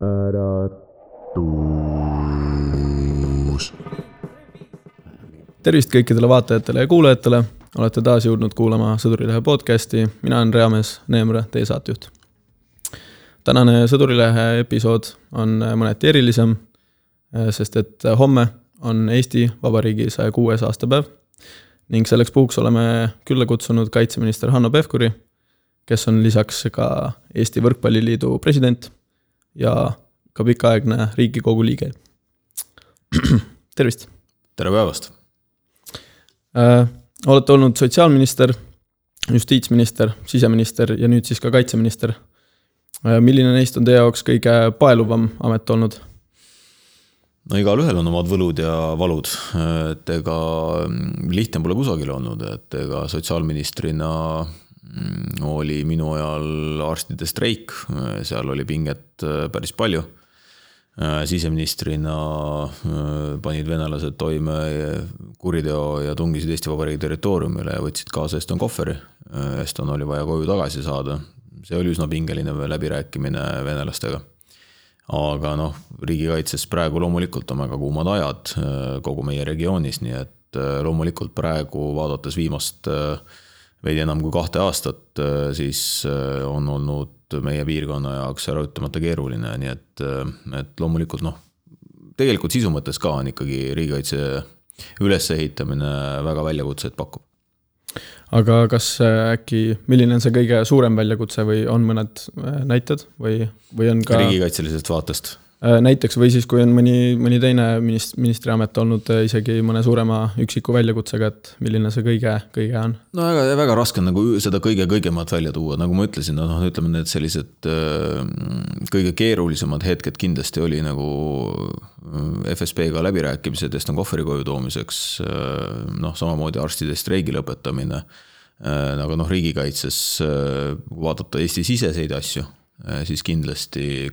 äratus. tervist kõikidele vaatajatele ja kuulajatele, olete taas jõudnud kuulama Sõdurilehe podcasti, mina olen Reamees Neemre, teie saatejuht. tänane Sõdurilehe episood on mõneti erilisem, sest et homme on Eesti Vabariigi saja kuues aastapäev ning selleks puhuks oleme külla kutsunud kaitseminister Hanno Pevkuri, kes on lisaks ka Eesti Võrkpalliliidu president ja ka pikaaegne Riigikogu liige. tervist! tere päevast! Äh, olete olnud sotsiaalminister, justiitsminister, siseminister ja nüüd siis ka kaitseminister. milline neist on teie jaoks kõige paeluvam amet olnud? no igalühel on omad võlud ja valud, et ega lihtne pole kusagil olnud, et ega sotsiaalministrina oli minu ajal arstide streik, seal oli pinget päris palju. siseministrina panid venelased toime kuriteo ja tungisid Eesti Vabariigi territooriumile ja võtsid kaasa Eston kohveri. Eston oli vaja koju tagasi saada, see oli üsna pingeline läbirääkimine venelastega aga noh, riigikaitses praegu loomulikult on väga kuumad ajad kogu meie regioonis, nii et loomulikult praegu vaadates viimast veidi enam kui kahte aastat, siis on olnud meie piirkonna jaoks äraütlemata keeruline, nii et, et loomulikult noh, tegelikult sisu mõttes ka on ikkagi riigikaitse ülesehitamine väga väljakutseid pakub aga kas äkki, milline on see kõige suurem väljakutse või on mõned näited või, või on ka riigikaitselisest vaatest? Näiteks või siis, kui on mõni, mõni teine minist-, ministriamet olnud isegi mõne suurema üksiku väljakutsega, et milline see kõige, kõige on? no väga, väga raske on nagu seda kõige kõigemat välja tuua, nagu ma ütlesin, noh, ütleme need sellised kõige keerulisemad hetked kindlasti oli nagu FSB-ga läbirääkimised Eston Kohveri koju toomiseks. noh, samamoodi arstide streigi lõpetamine. aga noh, riigikaitses, kui vaadata Eesti-siseseid asju, siis kindlasti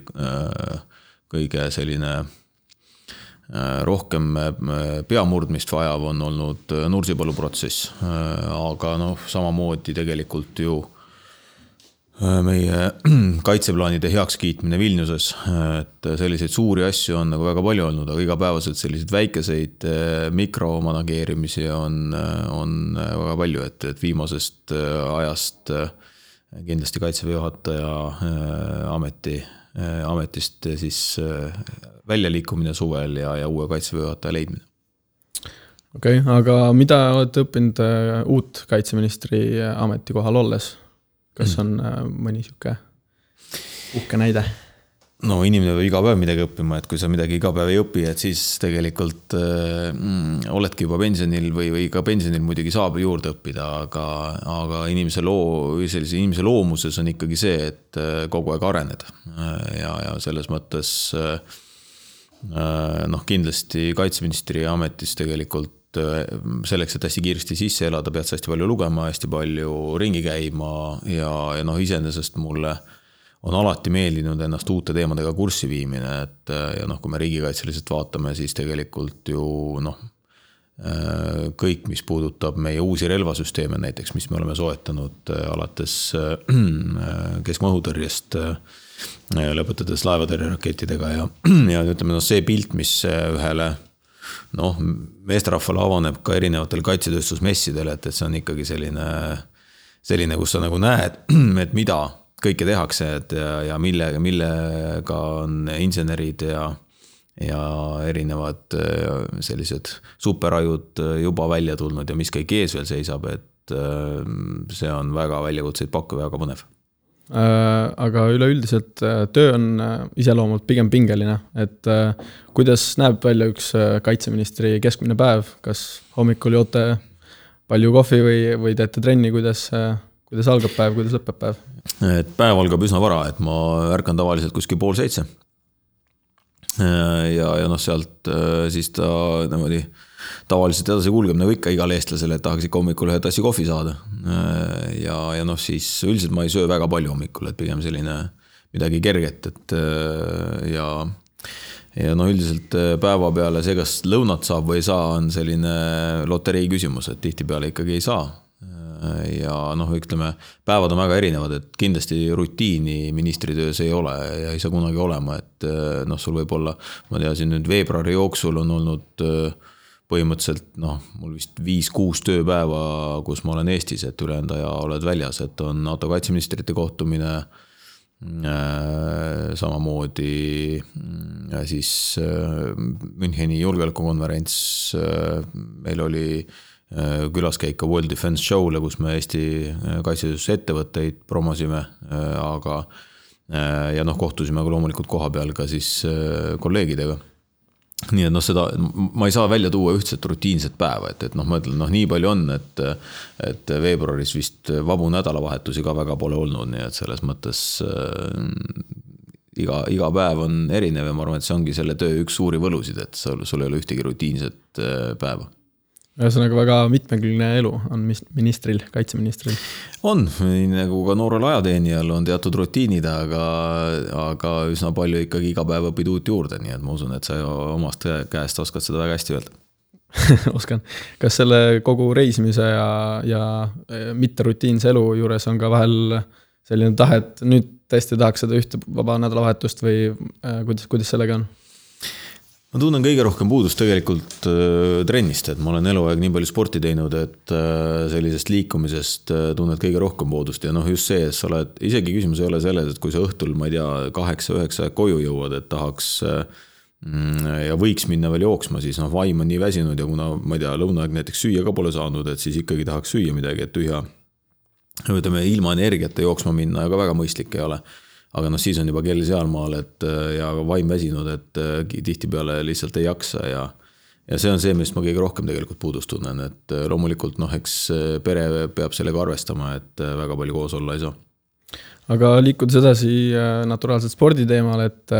kõige selline rohkem peamurdmist vajav on olnud Nursipalu protsess. aga noh, samamoodi tegelikult ju meie kaitseplaanide heakskiitmine Vilniuses, et selliseid suuri asju on nagu väga palju olnud, aga igapäevaselt selliseid väikeseid mikromanageerimisi on, on väga palju, et, et viimasest ajast kindlasti kaitseväe juhataja ameti, ametist siis väljaliikumine suvel ja, ja uue kaitseväe juhataja leidmine. okei okay,, aga mida olete õppinud uut kaitseministri ametikohal olles? kas on mõni sihuke uhke näide? No inimene peab iga päev midagi õppima, et kui sa midagi iga päev ei õpi, et siis tegelikult mm, oledki juba pensionil või, või ka pensionil muidugi saab juurde õppida, aga, aga inimese loo, sellise inimese loomuses on ikkagi see, et kogu aeg areneda. ja, ja selles mõttes noh, kindlasti kaitseministri ametis tegelikult selleks, et hästi kiiresti sisse elada, pead sa hästi palju lugema, hästi palju ringi käima ja, ja noh, iseenesest mulle on alati meeldinud ennast uute teemadega kurssi viimine, et ja noh, kui me riigikaitseliselt vaatame, siis tegelikult ju noh, kõik, mis puudutab meie uusi relvasüsteeme näiteks, mis me oleme soetanud alates keskmaa õhutõrjest, lõpetades laevatõrjerakettidega ja, ja ütleme noh, see pilt, mis ühele noh, meesterahvale avaneb ka erinevatel kaitsetööstusmessidel, et, et see on ikkagi selline, selline, kus sa nagu näed, et mida kõike tehakse, et ja, ja millega, millega on insenerid ja, ja erinevad sellised superajud juba välja tulnud ja mis kõik ees veel seisab, et see on väga väljakutseid pakkuv ja väga põnev. Aga üleüldiselt töö on iseloomult pigem pingeline, et kuidas näeb välja üks kaitseministri keskmine päev, kas hommikul joote palju kohvi või, või teete trenni, kuidas, kuidas algab päev, kuidas lõpeb päev? et päev algab üsna vara, et ma ärkan tavaliselt kuskil pool seitse. ja, ja noh, sealt siis ta niimoodi tavaliselt edasi kulgeb nagu ikka igale eestlasele, et tahaks ikka hommikul ühe tassi kohvi saada. ja, ja noh, siis üldiselt ma ei söö väga palju hommikul, et pigem selline midagi kerget, et ja ja noh, üldiselt päeva peale see, kas lõunat saab või ei saa, on selline loterii küsimus, et tihtipeale ikkagi ei saa. Ja noh, ütleme, päevad on väga erinevad, et kindlasti rutiini ministritöös ei ole ja ei saa kunagi olema, et noh, sul võib olla, ma teadsin nüüd veebruari jooksul on olnud põhimõtteliselt noh, mul vist viis-kuus tööpäeva, kus ma olen Eestis, et ülejäänud aja oled väljas, et on NATO kaitseministrite kohtumine Äh, samamoodi siis Müncheni julgeolekukonverents, meil oli külaskäik ka World Defense Show'le, kus me Eesti kaitsetööstuse ettevõtteid promosime, aga ja noh, kohtusime ka loomulikult kohapeal ka siis kolleegidega nii et noh, seda ma ei saa välja tuua ühtset rutiinset päeva, et, et noh, ma ütlen, noh, nii palju on, et. et veebruaris vist vabu nädalavahetusi ka väga pole olnud, nii et selles mõttes äh, iga, iga päev on erinev ja ma arvan, et see ongi selle töö üks suuri võlusid, et sul, sul ei ole ühtegi rutiinset äh, päeva ühesõnaga väga mitmekülgne elu on ministril, kaitseministril. on, nii nagu ka noorel ajateenijal on teatud rutiinid, aga, aga üsna palju ikkagi iga päev õpid uut juurde, nii et ma usun, et sa omast käest oskad seda väga hästi öelda oskan. kas selle kogu reisimise ja, ja e, mitterutiinse elu juures on ka vahel selline tahe, et nüüd tõesti tahaks seda ühte vaba nädalavahetust või äh, kuidas, kuidas sellega on? Ma tunnen kõige rohkem puudust tegelikult äh, trennist, et ma olen eluaeg nii palju sporti teinud, et äh, sellisest liikumisest äh, tunned kõige rohkem puudust ja noh, just see, et sa oled, isegi küsimus ei ole selles, et kui sa õhtul, ma ei tea, kaheksa-üheksa koju jõuad, et tahaks mm, ja võiks minna veel jooksma, siis noh, vaim on nii väsinud ja kuna ma ei tea, lõunaaeg näiteks süüa ka pole saanud, et siis ikkagi tahaks süüa midagi, et tühja. ütleme ilma energiata jooksma minna ka väga mõistlik ei ole aga noh, siis on juba kell sealmaal, et ja vaim väsinud, et äh, tihtipeale lihtsalt ei jaksa ja ja see on see, millest ma kõige rohkem tegelikult puudust tunnen, et äh, loomulikult noh, eks äh, pere peab sellega arvestama, et väga palju koos olla ei saa. aga liikudes edasi naturaalselt spordi teemal, et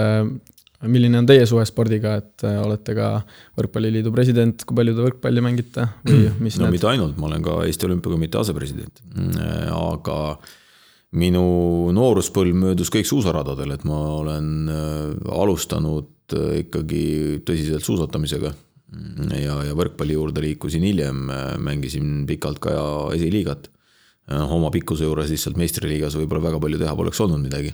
milline on teie suhe spordiga, et olete ka Võrkpalliliidu president, kui palju te võrkpalli mängite või mis no need? mitte ainult, ma olen ka Eesti Olümpiakomitee asepresident, aga minu nooruspõlv möödus kõik suusaradadel, et ma olen äh, alustanud äh, ikkagi tõsiselt suusatamisega. ja, ja võrkpalli juurde liikusin hiljem, äh, mängisin pikalt ka esiliigat. oma pikkuse juures lihtsalt meistriliigas võib-olla väga palju teha poleks olnud midagi.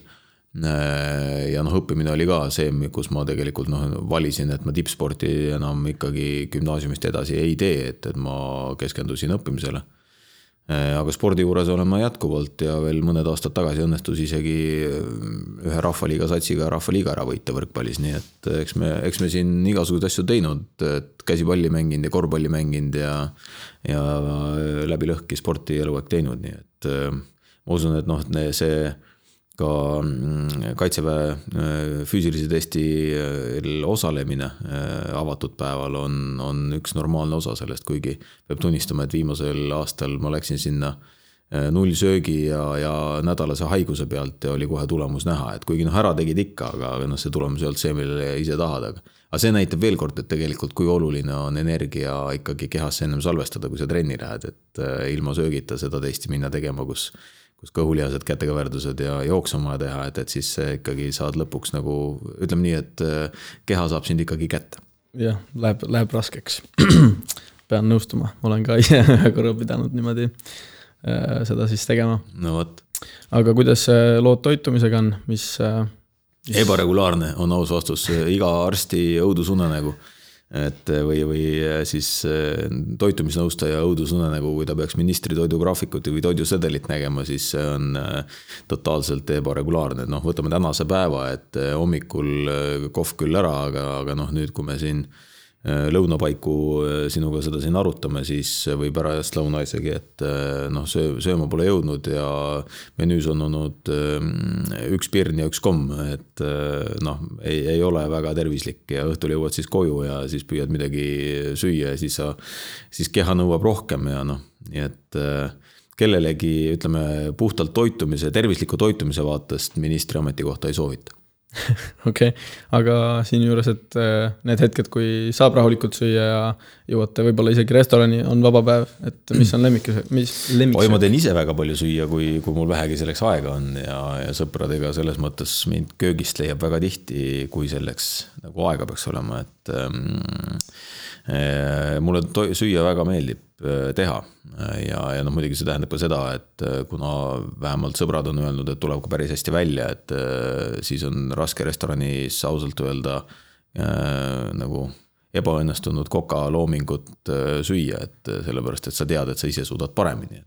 ja noh, õppimine oli ka see, kus ma tegelikult noh, valisin, et ma tippsporti enam ikkagi gümnaasiumist edasi ei tee, et, et ma keskendusin õppimisele aga spordi juures olen ma jätkuvalt ja veel mõned aastad tagasi õnnestus isegi äh, ühe rahvaliiga satsiga rahvaliiga ära võita võrkpallis, nii et äh, eks me, eks me siin igasuguseid asju teinud, et käsipalli mänginud ja korvpalli mänginud ja. ja läbi lõhki sporti eluaeg teinud, nii et ma usun, et noh, see ka mm, kaitseväe äh, füüsilise testil äh, osalemine äh, avatud päeval on, on üks normaalne osa sellest, kuigi peab tunnistama, et viimasel aastal ma läksin sinna nullsöögi ja, ja nädalase haiguse pealt ja oli kohe tulemus näha, et kuigi noh, ära tegid ikka, aga, noh, see tulemus ei olnud see, mille ise tahad, aga. aga see näitab veel kord, et tegelikult kui oluline on energia ikkagi kehasse ennem salvestada, kui sa trenni lähed, et ilma söögita seda testi minna tegema, kus kus kõhulihased, kätekõverdused ja jooksu on vaja teha, et, et siis ikkagi saad lõpuks nagu ütleme nii, et äh, keha saab sind ikkagi kätte. jah, läheb, läheb raskeks pean nõustuma, olen ka ise ühe korra pidanud niimoodi äh, seda siis tegema. no vot. aga kuidas lood toitumisega on, mis, äh, mis...? ebaregulaarne on aus vastus, iga arsti õudusunenägu et või, või siis eh, toitumisnõustaja õudusunenägu, kui ta peaks ministri toidugraafikut või toidusedelit nägema, siis see on eh, totaalselt ebaregulaarne, et noh, võtame tänase päeva, et eh, hommikul kohv küll ära, aga, aga noh, nüüd, kui me siin Äh, lõunapaiku äh, sinuga seda siin arutame, siis või pärast lõuna isegi, et äh, noh, söö, sööma pole jõudnud ja menüüs on olnud üks pirn ja üks komm, et noh, ei, ei ole väga tervislik ja õhtul jõuad siis koju ja siis püüad midagi süüa ja siis sa, siis keha nõuab rohkem ja noh, nii et kellelegi, ütleme puhtalt toitumise, tervisliku toitumise vaatest ministri ametikohta ei soovita okei okay., aga siinjuures, et äh, need hetked, kui saab rahulikult süüa ja jõuate võib-olla isegi restorani, on vaba päev, et mis on lemmik, mis lemmik? oi, ma teen ise väga palju süüa, kui, kui mul vähegi selleks aega on ja, ja sõpradega selles mõttes mind köögist leiab väga tihti, kui selleks nagu aega peaks olema, et ähm, äh, mulle süüa väga meeldib teha. ja, ja noh, muidugi see tähendab ka seda, et kuna vähemalt sõbrad on öelnud, et tuleb ka päris hästi välja, et siis on raske restoranis ausalt öelda äh, nagu ebaõnnestunud koka loomingut süüa, et sellepärast, et sa tead, et sa ise suudad paremini.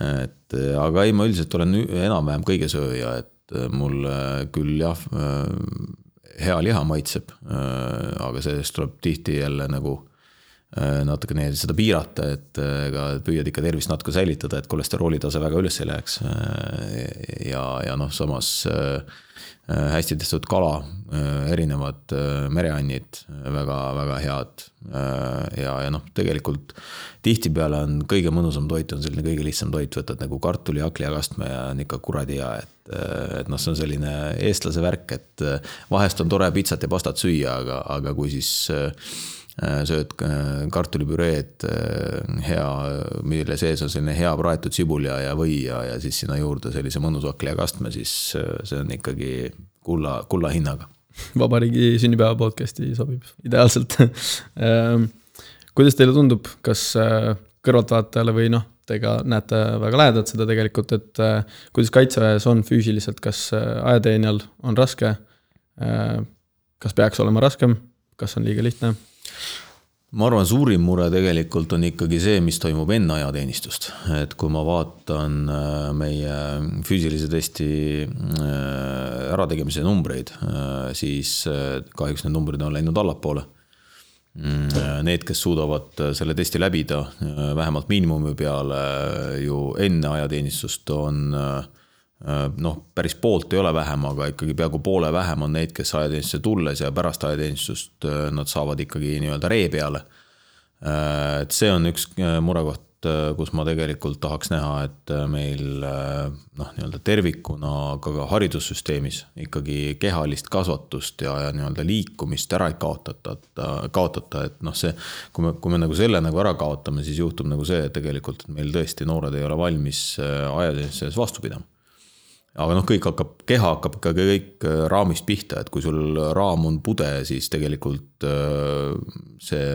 et aga ei, ma üldiselt olen enam-vähem kõigesööja, et mulle küll jah hea liha maitseb, äh, aga sellest tuleb tihti jälle nagu äh, natukene seda piirata, et äh, püüad ikka tervist natuke säilitada, et kolesterooli tase väga üles ei läheks. ja, ja noh, samas hästi tehtud kala, erinevad mereannid, väga-väga head. ja, ja noh, tegelikult tihtipeale on kõige mõnusam toit on selline kõige lihtsam toit, võtad nagu kartuli, hakklijakastme ja on ikka kuradi hea, et Äh, et noh, see on selline eestlase värk, et äh, vahest on tore pitsat ja pastat süüa, aga, aga kui siis äh, sööd kartulipüreed hea, mille sees on selline hea praetud sibul ja, ja või ja, ja siis sinna juurde sellise mõnusa hakklijakastme, siis see on ikkagi kulla, kulla hinnaga. vabariigi sünnipäeva podcast'i sobib ideaalselt ähm, kuidas teile tundub, kas kõrvaltvaatajale või noh, te ka näete väga lähedalt seda tegelikult, et äh, kuidas kaitseväes on füüsiliselt, kas äh, ajateenijal on raske äh,? kas peaks olema raskem, kas on liiga lihtne? Ma arvan, suurim mure tegelikult on ikkagi see, mis toimub enne ajateenistust, et kui ma vaatan äh, meie füüsilise testi äh, ärategemise numbreid, siis kahjuks need numbrid on läinud allapoole. Mm, need, kes suudavad äh, selle testi läbida äh, vähemalt miinimumi peale äh, ju enne ajateenistust, on noh, päris poolt ei ole vähem, aga ikkagi peaaegu poole vähem on neid, kes ajateenistusse tulles ja pärast ajateenistust nad saavad ikkagi nii-öelda ree peale. et see on üks murekoht Äh, kus ma tegelikult tahaks näha, et äh, meil äh, noh, nii-öelda tervikuna ka, ka haridussüsteemis ikkagi kehalist kasvatust ja, ja nii-öelda liikumist ära ei kaotata, kaotata, et noh, see. kui me, kui me nagu selle nagu ära kaotame, siis juhtub nagu see, et tegelikult meil tõesti noored ei ole valmis ajateenistuses vastu pidama aga noh, kõik hakkab, keha hakkab ikkagi kõik raamist pihta, et kui sul raam on pude, siis tegelikult see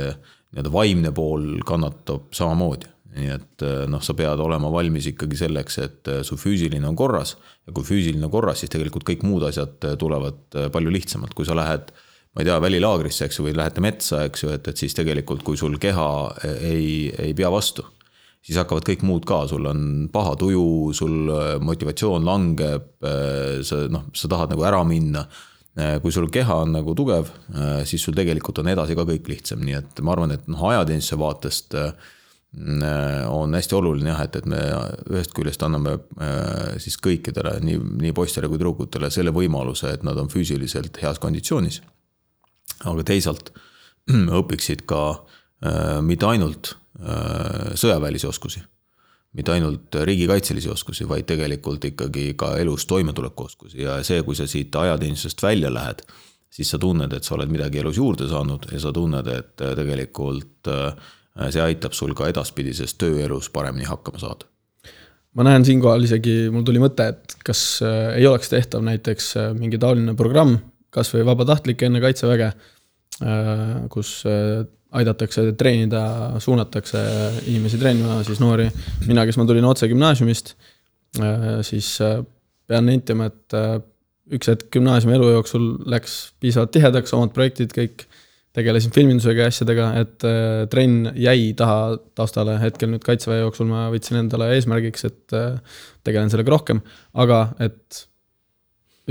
nii-öelda vaimne pool kannatab samamoodi. Nii et eh, noh, sa pead olema valmis ikkagi selleks, et su füüsiline on korras. Ja kui füüsiline korras, siis tegelikult kõik muud asjad tulevad palju lihtsamalt, kui sa lähed ma ei tea, välilaagrisse, eks ju, või lähete metsa, eks ju, et, et siis tegelikult, kui sul keha ei, ei pea vastu, siis hakkavad kõik muud ka, sul on paha tuju, sul motivatsioon langeb, sa noh, sa tahad nagu ära minna. kui sul keha on nagu tugev, siis sul tegelikult on edasi ka kõik lihtsam, nii et ma arvan, et noh, ajateenistuse vaatest äh, Äh, on hästi oluline jah, et, et me ühest küljest anname äh, siis kõikidele, nii, nii poistele kui tüdrukutele selle võimaluse, et nad on füüsiliselt heas konditsioonis. aga teisalt õpiksid ka äh, mitte ainult sõjaväelisi oskusi, mitte ainult riigikaitselisi oskusi, vaid tegelikult ikkagi ka elus toimetuleku oskusi ja see, kui sa siit ajateenistusest välja lähed, siis sa tunned, et sa oled midagi elus juurde saanud ja sa tunned, et tegelikult äh, Äh, see aitab sul ka edaspidises tööelus paremini hakkama saada. ma näen siinkohal isegi, mul tuli mõte, et kas äh, ei oleks tehtav näiteks äh, mingi taoline programm, kas või vabatahtlik enne kaitseväge, kus aidatakse treenida, suunatakse inimesi treenima, siis noori. mina, kes ma tulin otse gümnaasiumist, siis pean nentima, et üks hetk gümnaasiumi elu jooksul läks piisavalt tihedaks, omad projektid kõik tegelesin filmindusega ja asjadega, et äh, trenn jäi taha taustale, hetkel nüüd kaitseväe jooksul ma võtsin endale eesmärgiks, et äh, tegelen sellega rohkem, aga et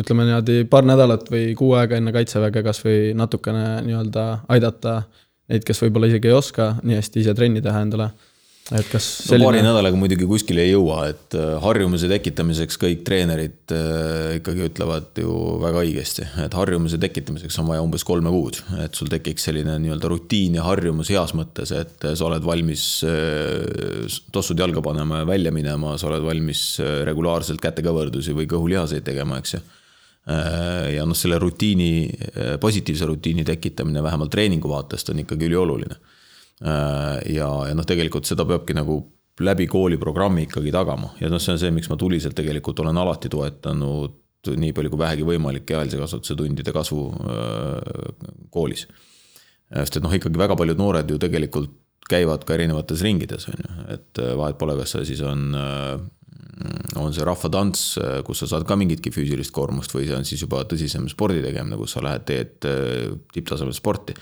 ütleme niimoodi paar nädalat või kuu aega enne kaitseväge kasvõi natukene nii-öelda aidata neid, kes võib-olla isegi ei oska nii hästi ise trenni teha endale. Et kas selline... no, paari nädalaga muidugi kuskile ei jõua, et äh, harjumuse tekitamiseks kõik treenerid äh, ikkagi ütlevad ju väga õigesti, et harjumuse tekitamiseks on vaja umbes kolme kuud, et sul tekiks selline nii-öelda rutiin ja harjumus heas mõttes, et sa oled valmis äh, tossud jalga panema ja välja minema, sa oled valmis regulaarselt kätekõverdusi või kõhulihaseid tegema, eks ju ja noh, selle rutiini, positiivse rutiini tekitamine vähemalt treeningu vaatest on ikkagi ülioluline. Äh, ja, ja noh, tegelikult seda peabki nagu läbi kooliprogrammi ikkagi tagama. Ja noh, see on see, miks ma tuliselt tegelikult olen alati toetanud nii palju kui vähegi võimalik kehalise kasvatuse tundide kasvu äh, koolis. sest et noh, ikkagi väga paljud noored ju tegelikult käivad ka erinevates ringides, on ju, et vahet pole, kas see siis on on see rahvatants, kus sa saad ka mingitki füüsilist koormust või see on siis juba tõsisem spordi tegemine, kus sa lähed, teed äh, tipptasemel sporti.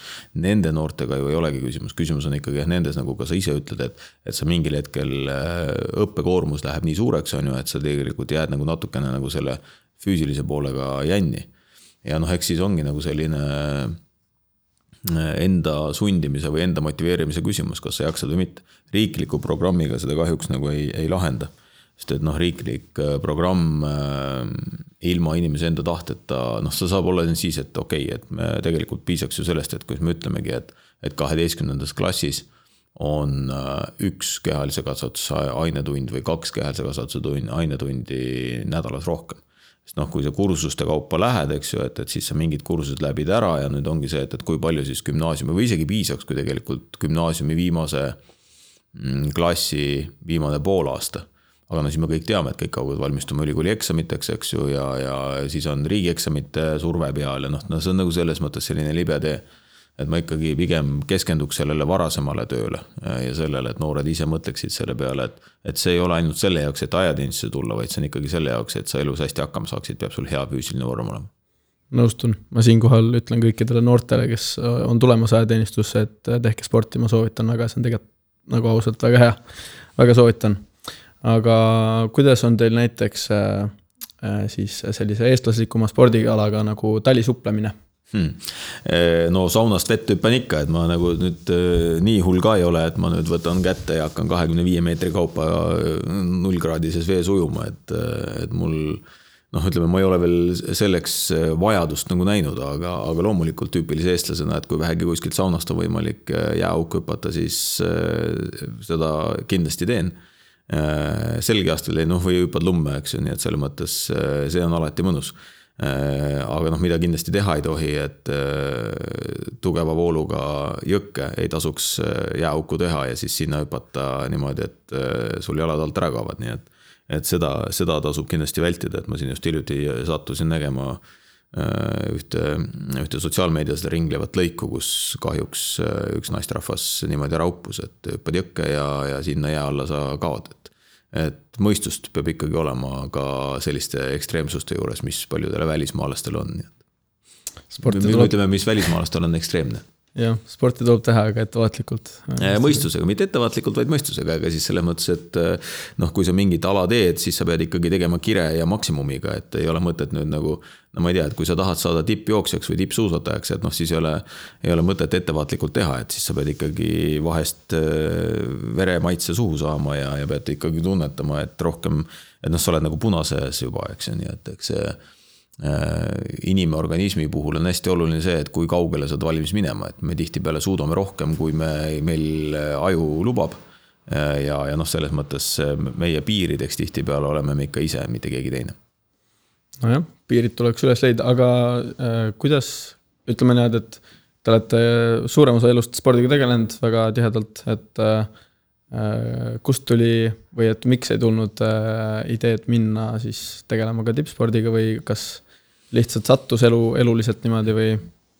Nende noortega ju ei olegi küsimus, küsimus on ikkagi jah nendes, nagu ka sa ise ütled, et, et sa mingil hetkel äh, õppekoormus läheb nii suureks, on ju, et sa tegelikult jääd nagu natukene nagu selle füüsilise poolega jänni. ja noh, eks siis ongi nagu selline äh, enda sundimise või enda motiveerimise küsimus, kas sa jaksad või mitte. riikliku programmiga seda kahjuks nagu ei, ei lahenda sest et noh, riiklik äh, programm äh, ilma inimese enda tahteta, noh, see saab olla siis, et okei okay,, et me tegelikult piisaks ju sellest, et kui me ütlemegi, et, et kaheteistkümnendas klassis on äh, üks kehalise kasvatuse ainetund või kaks kehalise kasvatuse tund, ainetundi nädalas rohkem. sest noh, kui sa kursuste kaupa lähed, eks ju, et, et siis sa mingid kursused läbid ära ja nüüd ongi see, et, et kui palju siis gümnaasiumi või isegi piisaks, kui tegelikult gümnaasiumi viimase mm, klassi viimane poolaasta aga no siis me kõik teame, et kõik hakkavad valmistuma ülikooli eksamiteks, eks ju, ja, ja siis on riigieksamite surve peal ja noh, no see on nagu selles mõttes selline libe tee. et ma ikkagi pigem keskenduks sellele varasemale tööle ja sellele, et noored ise mõtleksid selle peale, et, et see ei ole ainult selle jaoks, et ajateenistusse tulla, vaid see on ikkagi selle jaoks, et sa elus hästi hakkama saaksid, peab sul hea füüsiline vorm olema. Nõustun, ma siinkohal ütlen kõikidele noortele, kes on tulemas ajateenistusse, et tehke sporti, ma soovitan väga, see on tegelikult nagu ausalt väga hea, väga soovitan aga kuidas on teil näiteks äh, äh, siis sellise eestlaslikuma spordialaga nagu talisupplemine hmm.? no saunast vett hüppan ikka, et ma nagu nüüd nii hull ka ei ole, et ma nüüd võtan kätte ja hakkan kahekümne viie meetri kaupa nullkraadises vees ujuma, et, et mul noh, ütleme, ma ei ole veel selleks vajadust nagu näinud, aga, aga loomulikult tüüpilise eestlasena, et kui vähegi kuskilt saunast on võimalik jääauku hüpata, siis seda kindlasti teen Äh, selgeastel noh, või hüppad lumme, eks ju, nii et selles mõttes äh, see on alati mõnus. Äh, aga noh, mida kindlasti teha ei tohi, et tugeva vooluga jõkke ei tasuks jääauku teha ja siis sinna hüpata niimoodi, et sul jalad alt ära kaovad, nii et. et seda, seda tasub kindlasti vältida, et ma siin just hiljuti sattusin nägema ühte, ühte sotsiaalmeedias ringlevat lõiku, kus kahjuks üks naisterahvas niimoodi raupus, et hüppad jõkke ja, ja sinna jää alla sa kaod, et mõistust peab ikkagi olema ka selliste ekstreemsuste juures, mis paljudele välismaalastel on. ütleme, mis välismaalastel on ekstreemne jah, sporti tuleb teha, aga ettevaatlikult. mõistusega, mitte ettevaatlikult, vaid mõistusega, ega siis selles mõttes, et eh, noh, kui sa mingit ala teed, siis sa pead ikkagi tegema kire ja maksimumiga, et ei ole mõtet nüüd nagu. no ma ei tea, et kui sa tahad saada tippjooksjaks või tippsuusatajaks, et noh, siis ei ole, ei ole mõtet ettevaatlikult teha, et siis sa pead ikkagi vahest eh, veremaitse suhu saama ja, ja pead ikkagi tunnetama, et rohkem. et noh, sa oled nagu punases juba, eks ju, nii et eks see inimorganismi puhul on hästi oluline see, et kui kaugele sa oled valmis minema, et me tihtipeale suudame rohkem, kui me, meil aju lubab. Äh, ja, ja noh, selles mõttes meie piirideks tihtipeale oleme me ikka ise, mitte keegi teine. nojah, piirid tuleks üles leida, aga äh, kuidas, ütleme niimoodi, et te olete suurem osa elust spordiga tegelenud väga tihedalt, et äh, kust tuli või et miks ei tulnud äh, ideed minna siis tegelema ka tippspordiga või kas lihtsalt sattus elu, eluliselt niimoodi või?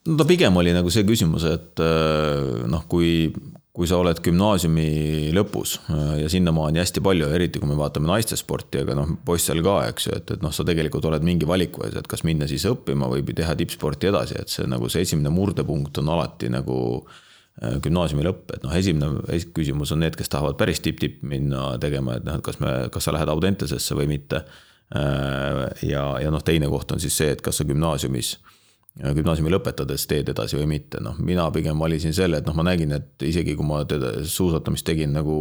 no ta pigem oli nagu see küsimus, et äh, noh, kui, kui sa oled gümnaasiumi lõpus äh, ja sinnamaani hästi palju, eriti kui me vaatame naiste-sporti, aga noh, poistel ka, eks ju, et, et noh, sa tegelikult oled mingi valiku ees, et kas minna siis õppima või teha tippsporti edasi, et see nagu see esimene murdepunkt on alati nagu äh, gümnaasiumi lõpp, et noh, esimene küsimus on need, kes tahavad päris tipp-tipp minna tegema, et noh, et kas me, kas sa lähed Audentesesse või mitte ja, ja noh, teine koht on siis see, et kas sa gümnaasiumis, gümnaasiumi lõpetades teed edasi või mitte, noh, mina pigem valisin selle, et noh, ma nägin, et isegi kui ma teda suusatamist tegin nagu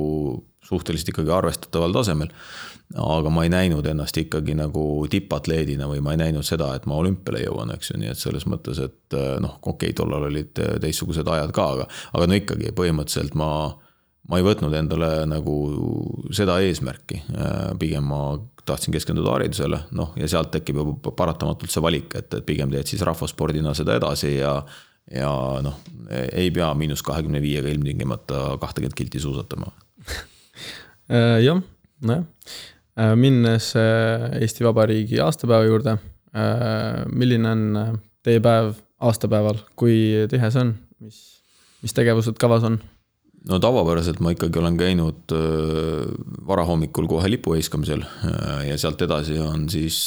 suhteliselt ikkagi arvestataval tasemel. aga ma ei näinud ennast ikkagi nagu tippatleedina või ma ei näinud seda, et ma olümpiale jõuan, eks ju, nii et selles mõttes, et noh, okei okay,, tollal olid teistsugused ajad ka, aga, aga no ikkagi põhimõtteliselt ma ma ei võtnud endale nagu seda eesmärki, pigem ma tahtsin keskenduda haridusele, noh ja sealt tekib juba paratamatult see valik, et, et pigem teed siis rahvaspordina seda edasi ja. ja noh, ei pea miinus kahekümne viiega ilmtingimata kahtekümmet kilti suusatama äh, jah, nojah, äh, minnes äh, Eesti Vabariigi aastapäeva juurde. milline on teie päev aastapäeval, kui tihe see on, mis, mis tegevused kavas on? No tavapäraselt ma ikkagi olen käinud varahommikul kohe lipu heiskamisel ja sealt edasi on siis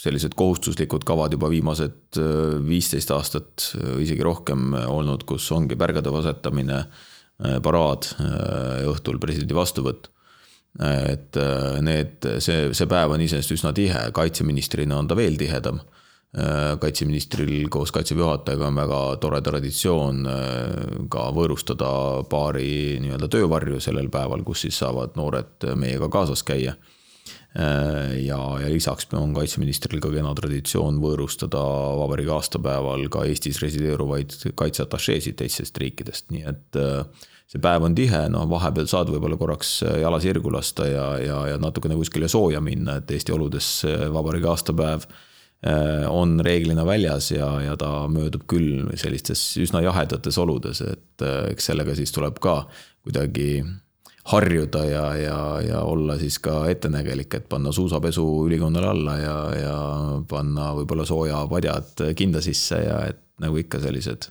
sellised kohustuslikud kavad juba viimased viisteist aastat, isegi rohkem olnud, kus ongi pärgade vasetamine, paraad, õhtul presidendi vastuvõtt. Et need, see, see päev on iseenesest üsna tihe, kaitseministrina on ta veel tihedam Äh, kaitseministril koos kaitseväe juhatajaga on väga tore traditsioon äh, ka võõrustada paari nii-öelda töövarju sellel päeval, kus siis saavad noored meiega kaasas käia. Äh, ja, ja lisaks on kaitseministril ka kena traditsioon võõrustada vabariigi aastapäeval ka Eestis resideeruvaid kaitseatašeesid teistest riikidest, nii et see päev on tihe, noh, vahepeal saad võib-olla korraks jala sirgu lasta ja, ja, ja natukene kuskile sooja minna, et Eesti oludes vabariigi aastapäev Äh, on reeglina väljas ja, ja ta möödub küll sellistes üsna jahedates oludes, et äh, eks sellega siis tuleb ka kuidagi harjuda ja, ja, ja olla siis ka ettenägelik, et panna suusapesu ülikonnale alla ja, ja panna võib-olla soojapadjad kinda sisse ja et nagu ikka sellised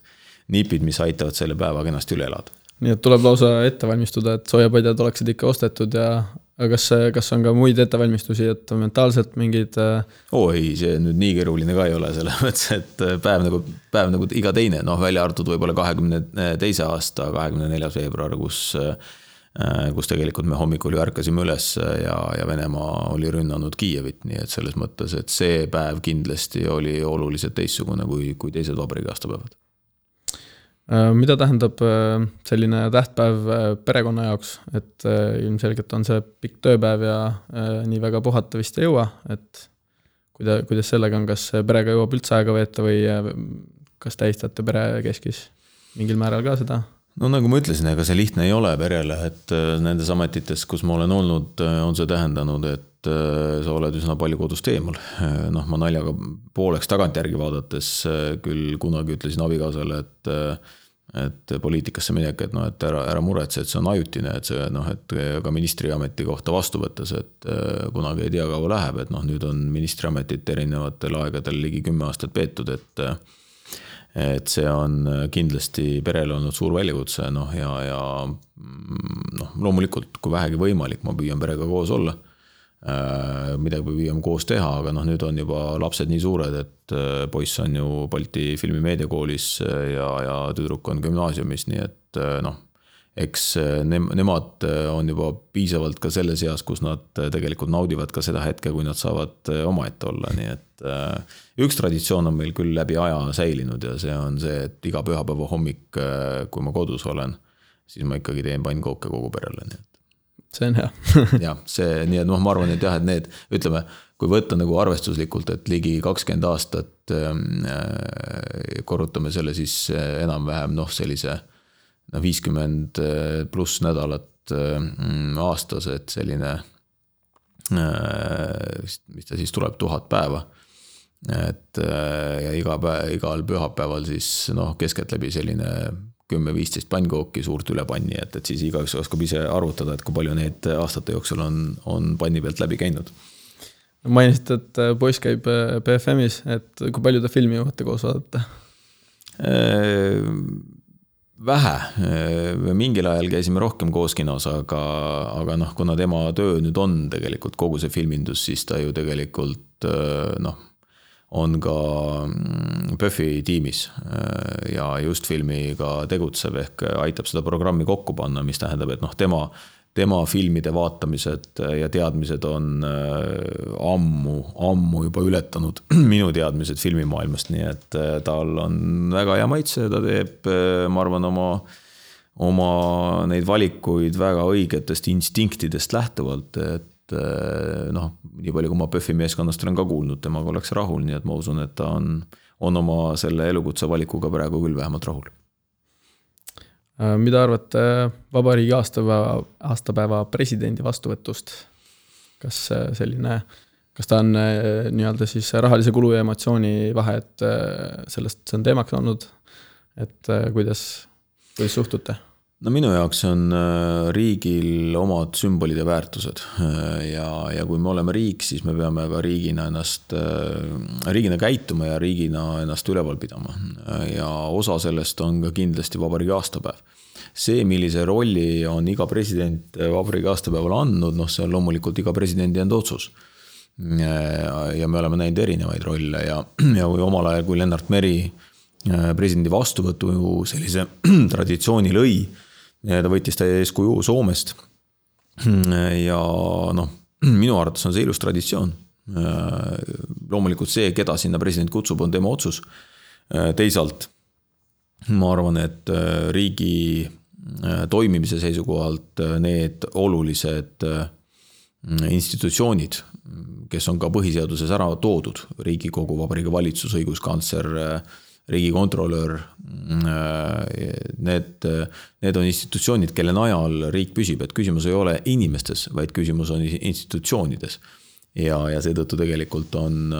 nipid, mis aitavad selle päeva kenasti üle elada. nii et tuleb lausa ette valmistuda, et soojapadjad oleksid ikka ostetud ja aga kas, kas on ka muid ettevalmistusi, et mentaalselt mingeid? Äh, oo ei, see nüüd nii keeruline ka ei ole, selles mõttes, et äh, päev nagu, päev nagu iga teine, noh, välja arvatud võib-olla kahekümne teise aasta kahekümne neljas veebruar, kus äh, kus tegelikult me hommikul ju ärkasime üles ja, ja Venemaa oli rünnanud Kiievit, nii et selles mõttes, et see päev kindlasti oli oluliselt teistsugune kui, kui teised vabariigi aastapäevad Äh, mida tähendab äh, selline tähtpäev äh, perekonna jaoks, et ilmselgelt on see pikk tööpäev ja nii väga puhata vist ei jõua, et kuida-, kuidas sellega on, kas perega jõuab üldse aega veeta või kas tähistate perekeskis mingil määral ka seda? no nagu ma ütlesin, ega see lihtne ei ole perele, et nendes ametites, kus ma olen olnud, on see tähendanud, et sa oled üsna palju kodust eemal. noh, ma naljaga pooleks tagantjärgi vaadates küll kunagi ütlesin abikaasale, et et poliitikasse minek, et noh, et ära, ära muretse, et see on ajutine, et see noh, et ka ministriameti kohta vastu võttes, et äh, kunagi ei tea, kaua läheb, et noh, nüüd on ministriametit erinevatel aegadel ligi kümme aastat peetud, et. et see on kindlasti perele olnud suur väljakutse, noh ja, ja mm, noh, loomulikult, kui vähegi võimalik, ma püüan perega koos olla Äh, midagi püüame koos teha, aga noh, nüüd on juba lapsed nii suured, et äh, poiss on ju Balti Filmimeediakoolis äh, ja, ja tüdruk on gümnaasiumis, nii et noh, eks ne-, nemad on juba piisavalt ka selles eas, kus nad tegelikult naudivad ka seda hetke, kui nad saavad omaette olla, nii et üks traditsioon on meil küll läbi aja säilinud ja see on see, et iga pühapäeva hommik, kui ma kodus olen, siis ma ikkagi teen pannkooke kogu perele, nii et see on hea. Jah, see, nii et noh, ma arvan, et jah, et need, ütleme, kui võtta nagu arvestuslikult, et ligi kakskümmend aastat ähm, äh, korrutame selle siis äh, enam-vähem noh, sellise noh, viiskümmend äh, pluss nädalat äh, aastas, et selline äh,, mis ta siis tuleb, tuhat päeva. Et äh, ja iga päev, igal pühapäeval siis noh, keskeltläbi selline kümme-viisteist pannkooki suurt üle panni, et, et siis igaüks oskab ise arvutada, et kui palju need aastate jooksul on, on panni pealt läbi käinud. mainisite, et äh, poiss käib äh, BFM-is, et kui palju te filmi jõuate koos vaadata? Äh, vähe, mingil ajal käisime rohkem koos kinos, aga, aga noh, kuna tema töö nüüd on tegelikult kogu see filmindus, siis ta ju tegelikult noh on ka PÖFFi mm, tiimis äh, ja just filmiga tegutseb, ehk aitab seda programmi kokku panna, mis tähendab, et noh, tema, tema filmide vaatamised ja teadmised on äh, ammu, ammu juba ületanud minu teadmised filmimaailmast, nii et äh, tal on väga hea maitse, ta teeb, ma arvan, oma oma neid valikuid väga õigetest instinktidest lähtuvalt, et et eh, noh, nii palju, kui ma PÖFFi meeskonnast olen ka kuulnud, temaga ollakse rahul, nii et ma usun, et ta on, on oma selle elukutse valikuga praegu küll vähemalt rahul. Äh, mida arvate vabariigi aastapäeva, aastapäeva presidendi vastuvõtust? kas selline, kas ta on äh, nii-öelda siis rahalise kulu ja emotsiooni vahe, et äh, sellest, see on teemaks olnud, et kuidas, kuidas suhtute? No minu jaoks on äh, riigil omad sümbolid ja väärtused ja, ja kui me oleme riik, siis me peame ka riigina ennast, riigina käituma ja riigina ennast üleval pidama. ja osa sellest on ka kindlasti vabariigi aastapäev. see, millise rolli on iga president vabariigi aastapäeval andnud, noh, see on loomulikult iga presidendi enda otsus ja me oleme näinud erinevaid rolle ja, ja kui omal ajal, kui Lennart Meri äh, presidendi vastuvõtu sellise traditsiooni lõi, ta võttis ta eeskuju Soomest. ja noh, minu arvates on see ilus traditsioon. Äh, loomulikult see, keda sinna president kutsub, on tema otsus. Äh, teisalt ma arvan, et riigi toimimise seisukohalt need olulised institutsioonid, kes on ka põhiseaduses ära toodud, Riigikogu, Vabariigi Valitsus, õiguskantsler, riigikontrolör, need, need on institutsioonid, kelle najal riik püsib, et küsimus ei ole inimestes, vaid küsimus on institutsioonides. ja, ja seetõttu tegelikult on,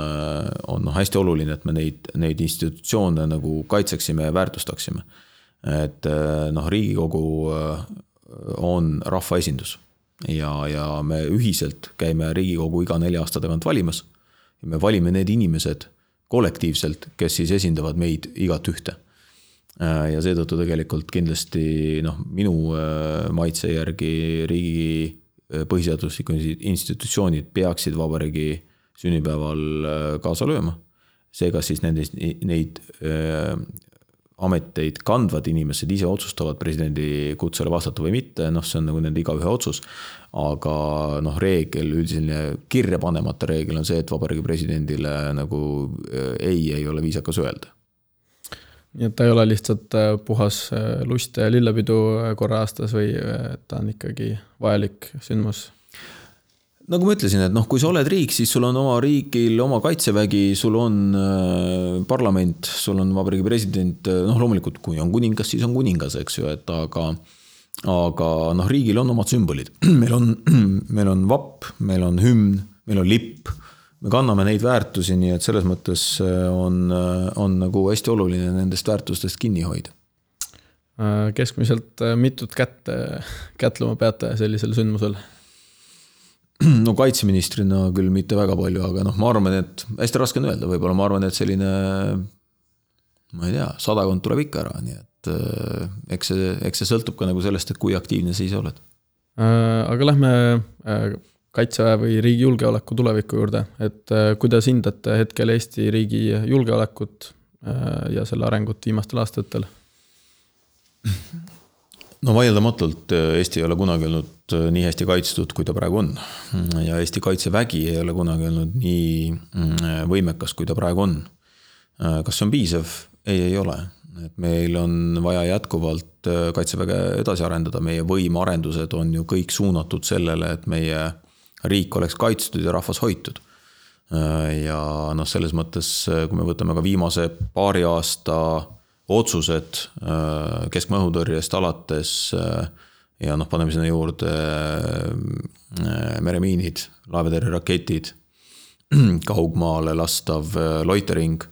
on noh, hästi oluline, et me neid, neid institutsioone nagu kaitseksime ja väärtustaksime. et noh, Riigikogu on rahvaesindus ja, ja me ühiselt käime Riigikogu iga nelja aasta tagant valimas. me valime need inimesed kollektiivselt, kes siis esindavad meid igat ühte. Äh, ja seetõttu tegelikult kindlasti noh, minu äh, maitse järgi riigi äh, põhiseaduslikud institutsioonid peaksid vabariigi sünnipäeval kaasa lööma. seega siis nendest, neid ameteid kandvad inimesed ise otsustavad presidendi kutsele vastata või mitte, noh, see on nagu nende igaühe otsus. aga noh, reegel, üldine kirja panemata reegel on see, et vabariigi presidendile nagu äh, ei, ei ole viisakas öelda. nii et ta ei ole lihtsalt äh, puhas äh, lust ja lillepidu korra aastas või ta on ikkagi vajalik sündmus nagu ma ütlesin, et noh, kui sa oled riik, siis sul on oma riigil oma kaitsevägi, sul on äh, parlament, sul on vabariigi president, äh, noh, loomulikult, kui on kuningas, siis on kuningas, eks ju, et aga aga noh, riigil on omad sümbolid, meil on, meil on vapp, meil on hümn, meil on lipp, me kanname neid väärtusi, nii et selles mõttes äh, on, on nagu hästi oluline nendest väärtustest kinni hoida. keskmiselt mitut kätt kätlema peate sellisel sündmusel? no kaitseministrina küll mitte väga palju, aga noh, ma arvan, et hästi raske on öelda, võib-olla ma arvan, et selline. ma ei tea, sadakond tuleb ikka ära, nii et äh, eks see, eks see sõltub ka nagu sellest, et kui aktiivne sa ise oled. Äh, aga lähme äh, kaitseväe või riigi julgeoleku tuleviku juurde, et kuidas hindate hetkel Eesti riigi julgeolekut ja selle arengut viimastel aastatel? no vaieldamatult äh, Eesti ei ole kunagi olnud äh, nii hästi kaitstud, kui ta praegu on. ja Eesti kaitsevägi ei ole kunagi olnud nii mm, võimekas, kui ta praegu on. Äh, kas see on piisav? ei, ei ole. et meil on vaja jätkuvalt kaitseväge edasi arendada, meie võimearendused on ju kõik suunatud sellele, et meie riik oleks kaitstud ja rahvas hoitud. ja noh, selles mõttes, kui me võtame ka viimase paari aasta otsused äh, keskmaa õhutõrjest alates äh, ja noh, paneme sinna juurde äh, meremiinid, laevatõrjeraketid, kaugmaale lastav loitering,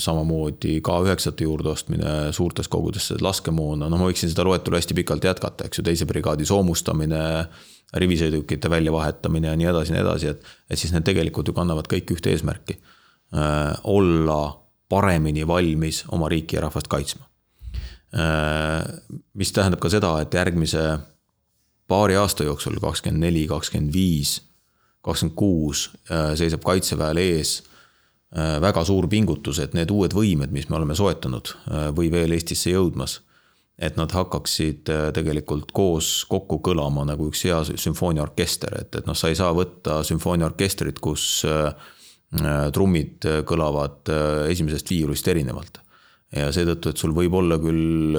samamoodi K9-te juurde ostmine suurtes kogudesse laskemoona, noh, ma võiksin seda loetelu hästi pikalt jätkata, eks ju, teise brigaadi soomustamine, rivisõidukite väljavahetamine ja nii edasi ja nii edasi, et, et siis need tegelikult ju kannavad kõik ühte eesmärki. olla paremini valmis oma riiki ja rahvast kaitsma. mis tähendab ka seda, et järgmise paari aasta jooksul, kakskümmend neli, kakskümmend viis, kakskümmend kuus, seisab kaitseväel ees väga suur pingutus, et need uued võimed, mis me oleme soetanud või veel Eestisse jõudmas, et nad hakkaksid tegelikult koos kokku kõlama nagu üks hea sümfooniaorkester, et, et noh, sa ei saa võtta sümfooniaorkestrit, kus äh, Äh, trummid äh, kõlavad äh, esimesest viiulist erinevalt. ja seetõttu, et sul võib olla küll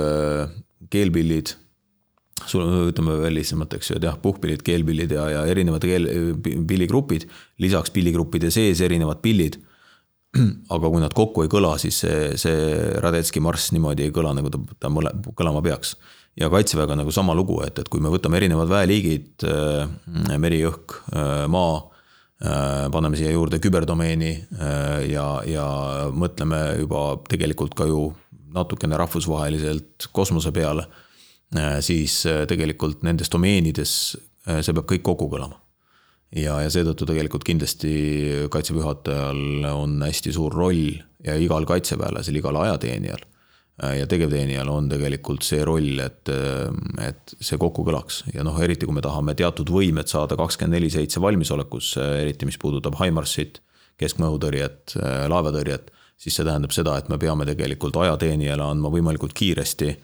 keelpillid, sul ütleme veel lihtsamalt, eks ju, et jah, puhkpillid, keelpillid ja, ja erinevad keel, pilligrupid, lisaks pilligruppide sees erinevad pillid. aga kui nad kokku ei kõla, siis see, see Radetski marss niimoodi ei kõla, nagu ta, ta kõlama peaks. ja kaitseväega nagu sama lugu, et, et kui me võtame erinevad väeliigid, meri, õhk, maa Äh, paneme siia juurde küberdomeeni äh, ja, ja mõtleme juba tegelikult ka ju natukene rahvusvaheliselt kosmose peale, siis tegelikult nendes domeenides see peab kõik kokku kõlama. Ja, ja seetõttu tegelikult kindlasti kaitseväe juhatajal on hästi suur roll ja igal kaitseväelasel, igal ajateenijal äh, ja tegevteenijal on tegelikult see roll, et, äh, et see kokku kõlaks. Ja noh, eriti kui me tahame teatud võimet saada kakskümmend neli seitse valmisolekusse, eriti mis puudutab HIMARS-it, keskmaa-õhutõrjet, äh, laevatõrjet, siis see tähendab seda, et me peame tegelikult ajateenijale andma võimalikult kiiresti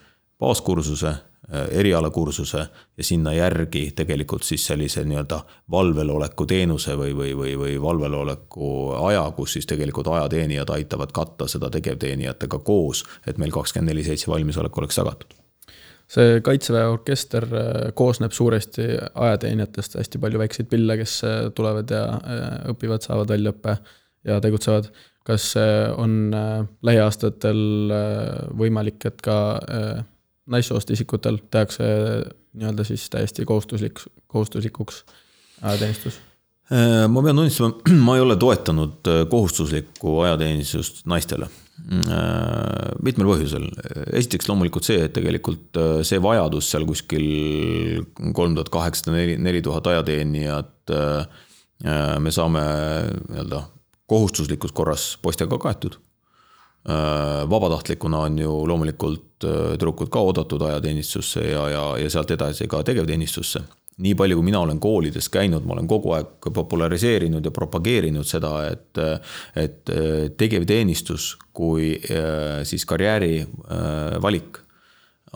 baaskursuse Äh, erialakursuse ja sinna järgi tegelikult siis sellise nii-öelda valveloleku teenuse või, või, või, või valveloleku aja, kus siis tegelikult ajateenijad aitavad katta seda tegevteenijatega koos, et meil kakskümmend neli seitse valmisolek oleks tagatud see kaitseväe orkester äh, koosneb suuresti ajateenijatest, hästi palju väikseid pille, kes äh, tulevad ja õpivad, saavad väljaõppe ja tegutsevad. kas on lähiaastatel võimalik, et ka naissoost isikutel tehakse nii-öelda siis täiesti kohustuslik, kohustuslikuks ajateenistus? Äh, ma pean tunnistama, ma ei ole toetanud äh, kohustuslikku ajateenistust naistele. Äh, mitmel põhjusel, esiteks loomulikult see, et tegelikult see vajadus seal kuskil kolm tuhat kaheksasada, neli, neli tuhat ajateenijat. me saame nii-öelda kohustuslikus korras poistega kaetud Äh, vabatahtlikuna on ju loomulikult äh, tüdrukud ka oodatud ajateenistusse ja, ja, ja sealt edasi ka tegevteenistusse. nii palju, kui mina olen koolides käinud, ma olen kogu aeg populariseerinud ja propageerinud seda, et, et äh, tegevteenistus kui siis karjääri valik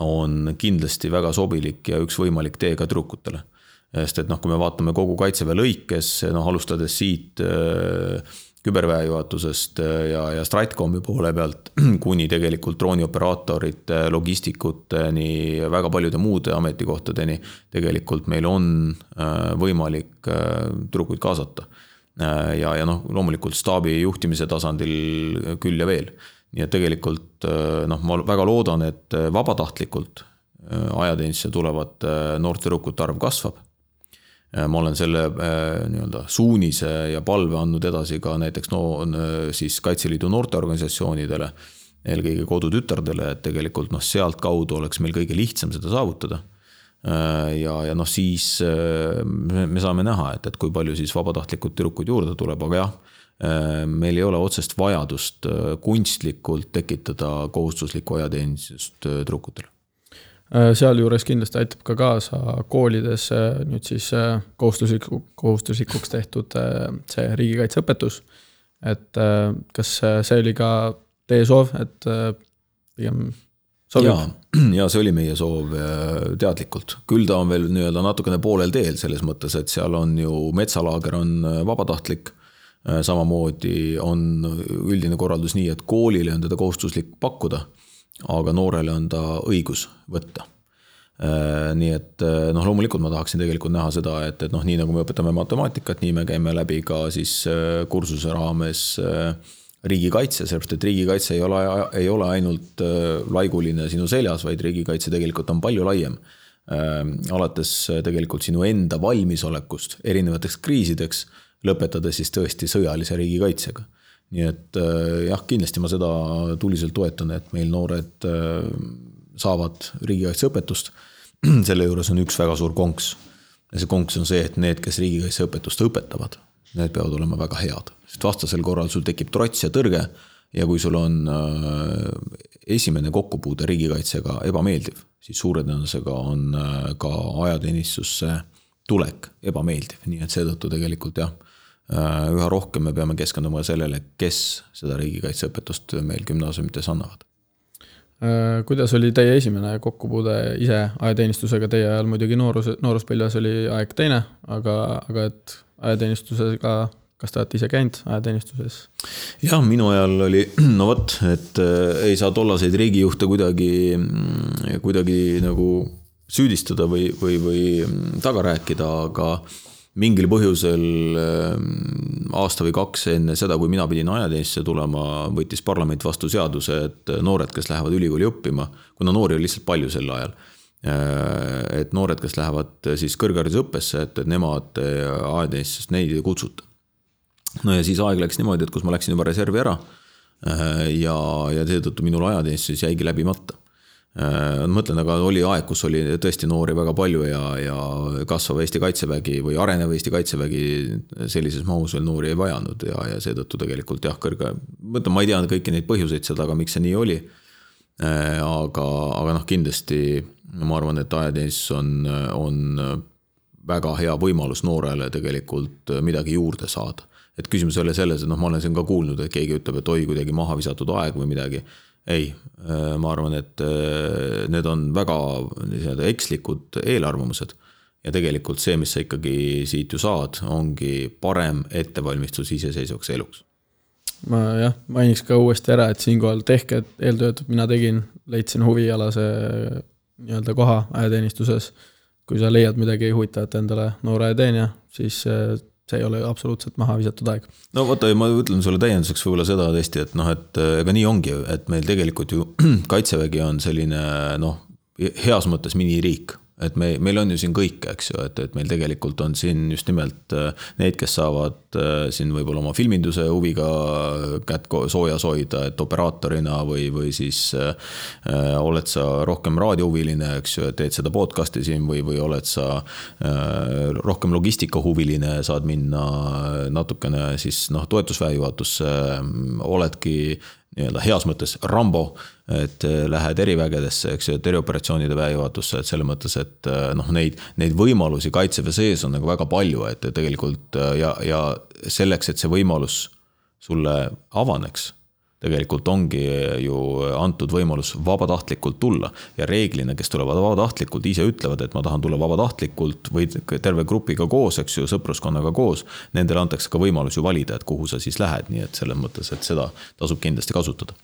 on kindlasti väga sobilik ja üks võimalik tee ka tüdrukutele. sest et noh, kui me vaatame kogu kaitseväe lõikes, noh alustades siit äh, küberväe juhatusest äh, ja, ja Stratcomi poole pealt kuni tegelikult droonioperaatorite, logistikuteni, väga paljude muude ametikohtadeni. tegelikult meil on äh, võimalik äh, tüdrukuid kaasata. ja, ja noh, loomulikult staabi juhtimise tasandil küll ja veel. nii et tegelikult noh, ma väga loodan, et vabatahtlikult ajateenistusse tulevate noorte tüdrukute arv kasvab Äh, ma olen selle äh, nii-öelda suunise ja palve andnud edasi ka näiteks no siis Kaitseliidu noorteorganisatsioonidele, eelkõige kodutütardele, et tegelikult noh, sealtkaudu oleks meil kõige lihtsam seda saavutada. Äh, ja, ja noh, siis me saame näha, et, et kui palju siis vabatahtlikud tüdrukuid juurde tuleb, aga jah, meil ei ole otsest vajadust kunstlikult tekitada kohustuslikku ajateenistust tüdrukutele Äh, sealjuures kindlasti aitab ka kaasa koolides äh, nüüd siis äh, kohustusliku, kohustuslikuks tehtud see riigikaitseõpetus. et kas see oli ka teie soov, et pigem sobib? ja, see oli meie soov teadlikult, küll ta on veel nii-öelda natukene poolel teel selles mõttes, et seal on ju metsalaager on vabatahtlik samamoodi on üldine korraldus nii, et koolile on teda kohustuslik pakkuda aga noorele on ta õigus võtta äh, nii et äh, noh, loomulikult ma tahaksin tegelikult näha seda, et, et noh, nii nagu me õpetame matemaatikat, nii me käime läbi ka siis äh, kursuse raames riigikaitse, sellepärast et riigikaitse ei ole, ei ole ainult laiguline sinu seljas, vaid riigikaitse tegelikult on palju laiem. alates tegelikult sinu enda valmisolekust erinevateks kriisideks, lõpetades siis tõesti sõjalise riigikaitsega nii et äh, jah, kindlasti ma seda tuliselt toetan, et meil noored äh, saavad riigikaitseõpetust. selle juures on üks väga suur konks. ja see konks on see, et need, kes riigikaitseõpetust õpetavad, need peavad olema väga head, sest vastasel korral sul tekib trots ja tõrge. ja kui sul on äh, esimene kokkupuude riigikaitsega ebameeldiv, siis suure tõenäosusega on ka ajateenistusse tulek ebameeldiv, nii et seetõttu tegelikult jah üha rohkem me peame keskenduma sellele, kes seda riigikaitseõpetust meil gümnaasiumites annavad. Äh, kuidas oli teie esimene kokkupuude ise ajateenistusega, teie ajal muidugi noorus, nooruspõlves oli aeg teine, aga, aga et ajateenistusega, kas te olete ise käinud ajateenistuses? jah, minu ajal oli, no vot, et äh, ei saa tollaseid riigijuhte kuidagi, kuidagi nagu süüdistada või, või, või taga rääkida, aga mingil põhjusel ähm, aasta või kaks enne seda, kui mina pidin ajateenistusse tulema, võttis parlament vastu seaduse, et noored, kes lähevad ülikooli õppima, kuna noori oli lihtsalt palju sel ajal. Äh, et noored, kes lähevad siis kõrgharidusõppesse, et, et nemad äh, ajateenistusest neid ei kutsuta. no ja siis aeg läks niimoodi, et kus ma läksin juba reservi ära ja, ja seetõttu minul ajateenistus jäigi läbimata ma mõtlen, aga oli aeg, kus oli tõesti noori väga palju ja, ja kasvav Eesti Kaitsevägi või arenev Eesti Kaitsevägi sellises mahus veel noori ei vajanud ja, ja seetõttu tegelikult jah, kõrge, ma ütlen, ma ei tea kõiki neid põhjuseid seda, aga miks see nii oli. Äh, aga, aga noh, kindlasti ma arvan, et ajateenistus on, on väga hea võimalus noorele tegelikult midagi juurde saada. et küsimus ei ole selles, et noh, ma olen siin ka kuulnud, et keegi ütleb, et oi, kuidagi maha visatud aeg või midagi ei, äh, ma arvan, et äh, need on väga nii-öelda ekslikud eelarvamused. ja tegelikult see, mis sa ikkagi siit ju saad, ongi parem ettevalmistus iseseisvaks eluks. ma jah, mainiks ka uuesti ära, et siinkohal tehke eeltööd, mina tegin, leidsin huvialase nii-öelda koha ajateenistuses. kui sa leiad midagi huvitavat endale, noor ajateenija, siis äh, see ei ole absoluutselt maha visatud aeg. no vaata, ma ütlen sulle täienduseks võib-olla seda tõesti, et noh, et ega nii ongi, et meil tegelikult ju kaitsevägi on selline noh, heas mõttes miniriik et me, meil on ju siin kõike, eks ju, et, et meil tegelikult on siin just nimelt äh, need, kes saavad äh, siin võib-olla oma filminduse huviga kätt soojas hoida, et operaatorina või, või siis äh, oled sa rohkem raadiohuviline, eks ju, teed seda podcast'i siin või, või oled sa äh, rohkem logistikahuviline, saad minna natukene siis noh, toetusväe juhatusse, oledki nii-öelda heas mõttes Rambo, et äh, lähed erivägedesse, eks ju, et erioperatsioonide väejuhatusse, et selles mõttes, et äh, noh, neid, neid võimalusi kaitseväe sees on nagu väga palju, et tegelikult äh, ja, ja selleks, et see võimalus sulle avaneks tegelikult ongi ju antud võimalus vabatahtlikult tulla ja reeglina, kes tulevad vabatahtlikult, ise ütlevad, et ma tahan tulla vabatahtlikult või terve grupiga koos, eks ju, sõpruskonnaga koos. Nendele antakse ka võimalus ju valida, et kuhu sa siis lähed, nii et selles mõttes, et seda tasub kindlasti kasutada.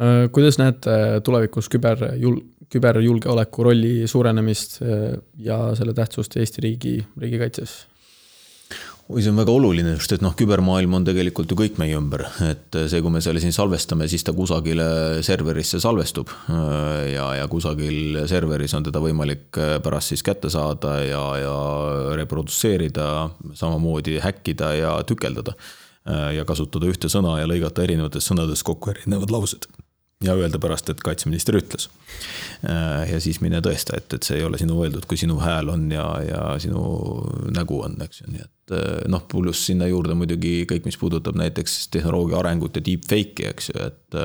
Äh, kuidas näete tulevikus küberjul-, küberjulgeoleku rolli suurenemist äh, ja selle tähtsust Eesti riigi, riigikaitses? Oi, see on väga oluline, sest et noh, kübermaailm on tegelikult ju kõik meie ümber, et see, kui me selle siin salvestame, siis ta kusagile serverisse salvestub. ja, ja kusagil serveris on teda võimalik pärast siis kätte saada ja, ja reprodutseerida, samamoodi häkkida ja tükeldada. ja kasutada ühte sõna ja lõigata erinevatest sõnadest kokku erinevad laused ja öelda pärast, et kaitseminister ütles. ja siis mine tõesta, et, et see ei ole sinu öeldud, kui sinu hääl on ja, ja sinu nägu on, eks ju, nii et noh, pluss sinna juurde muidugi kõik, mis puudutab näiteks tehnoloogia arengut ja deepfake'i, eks ju, et.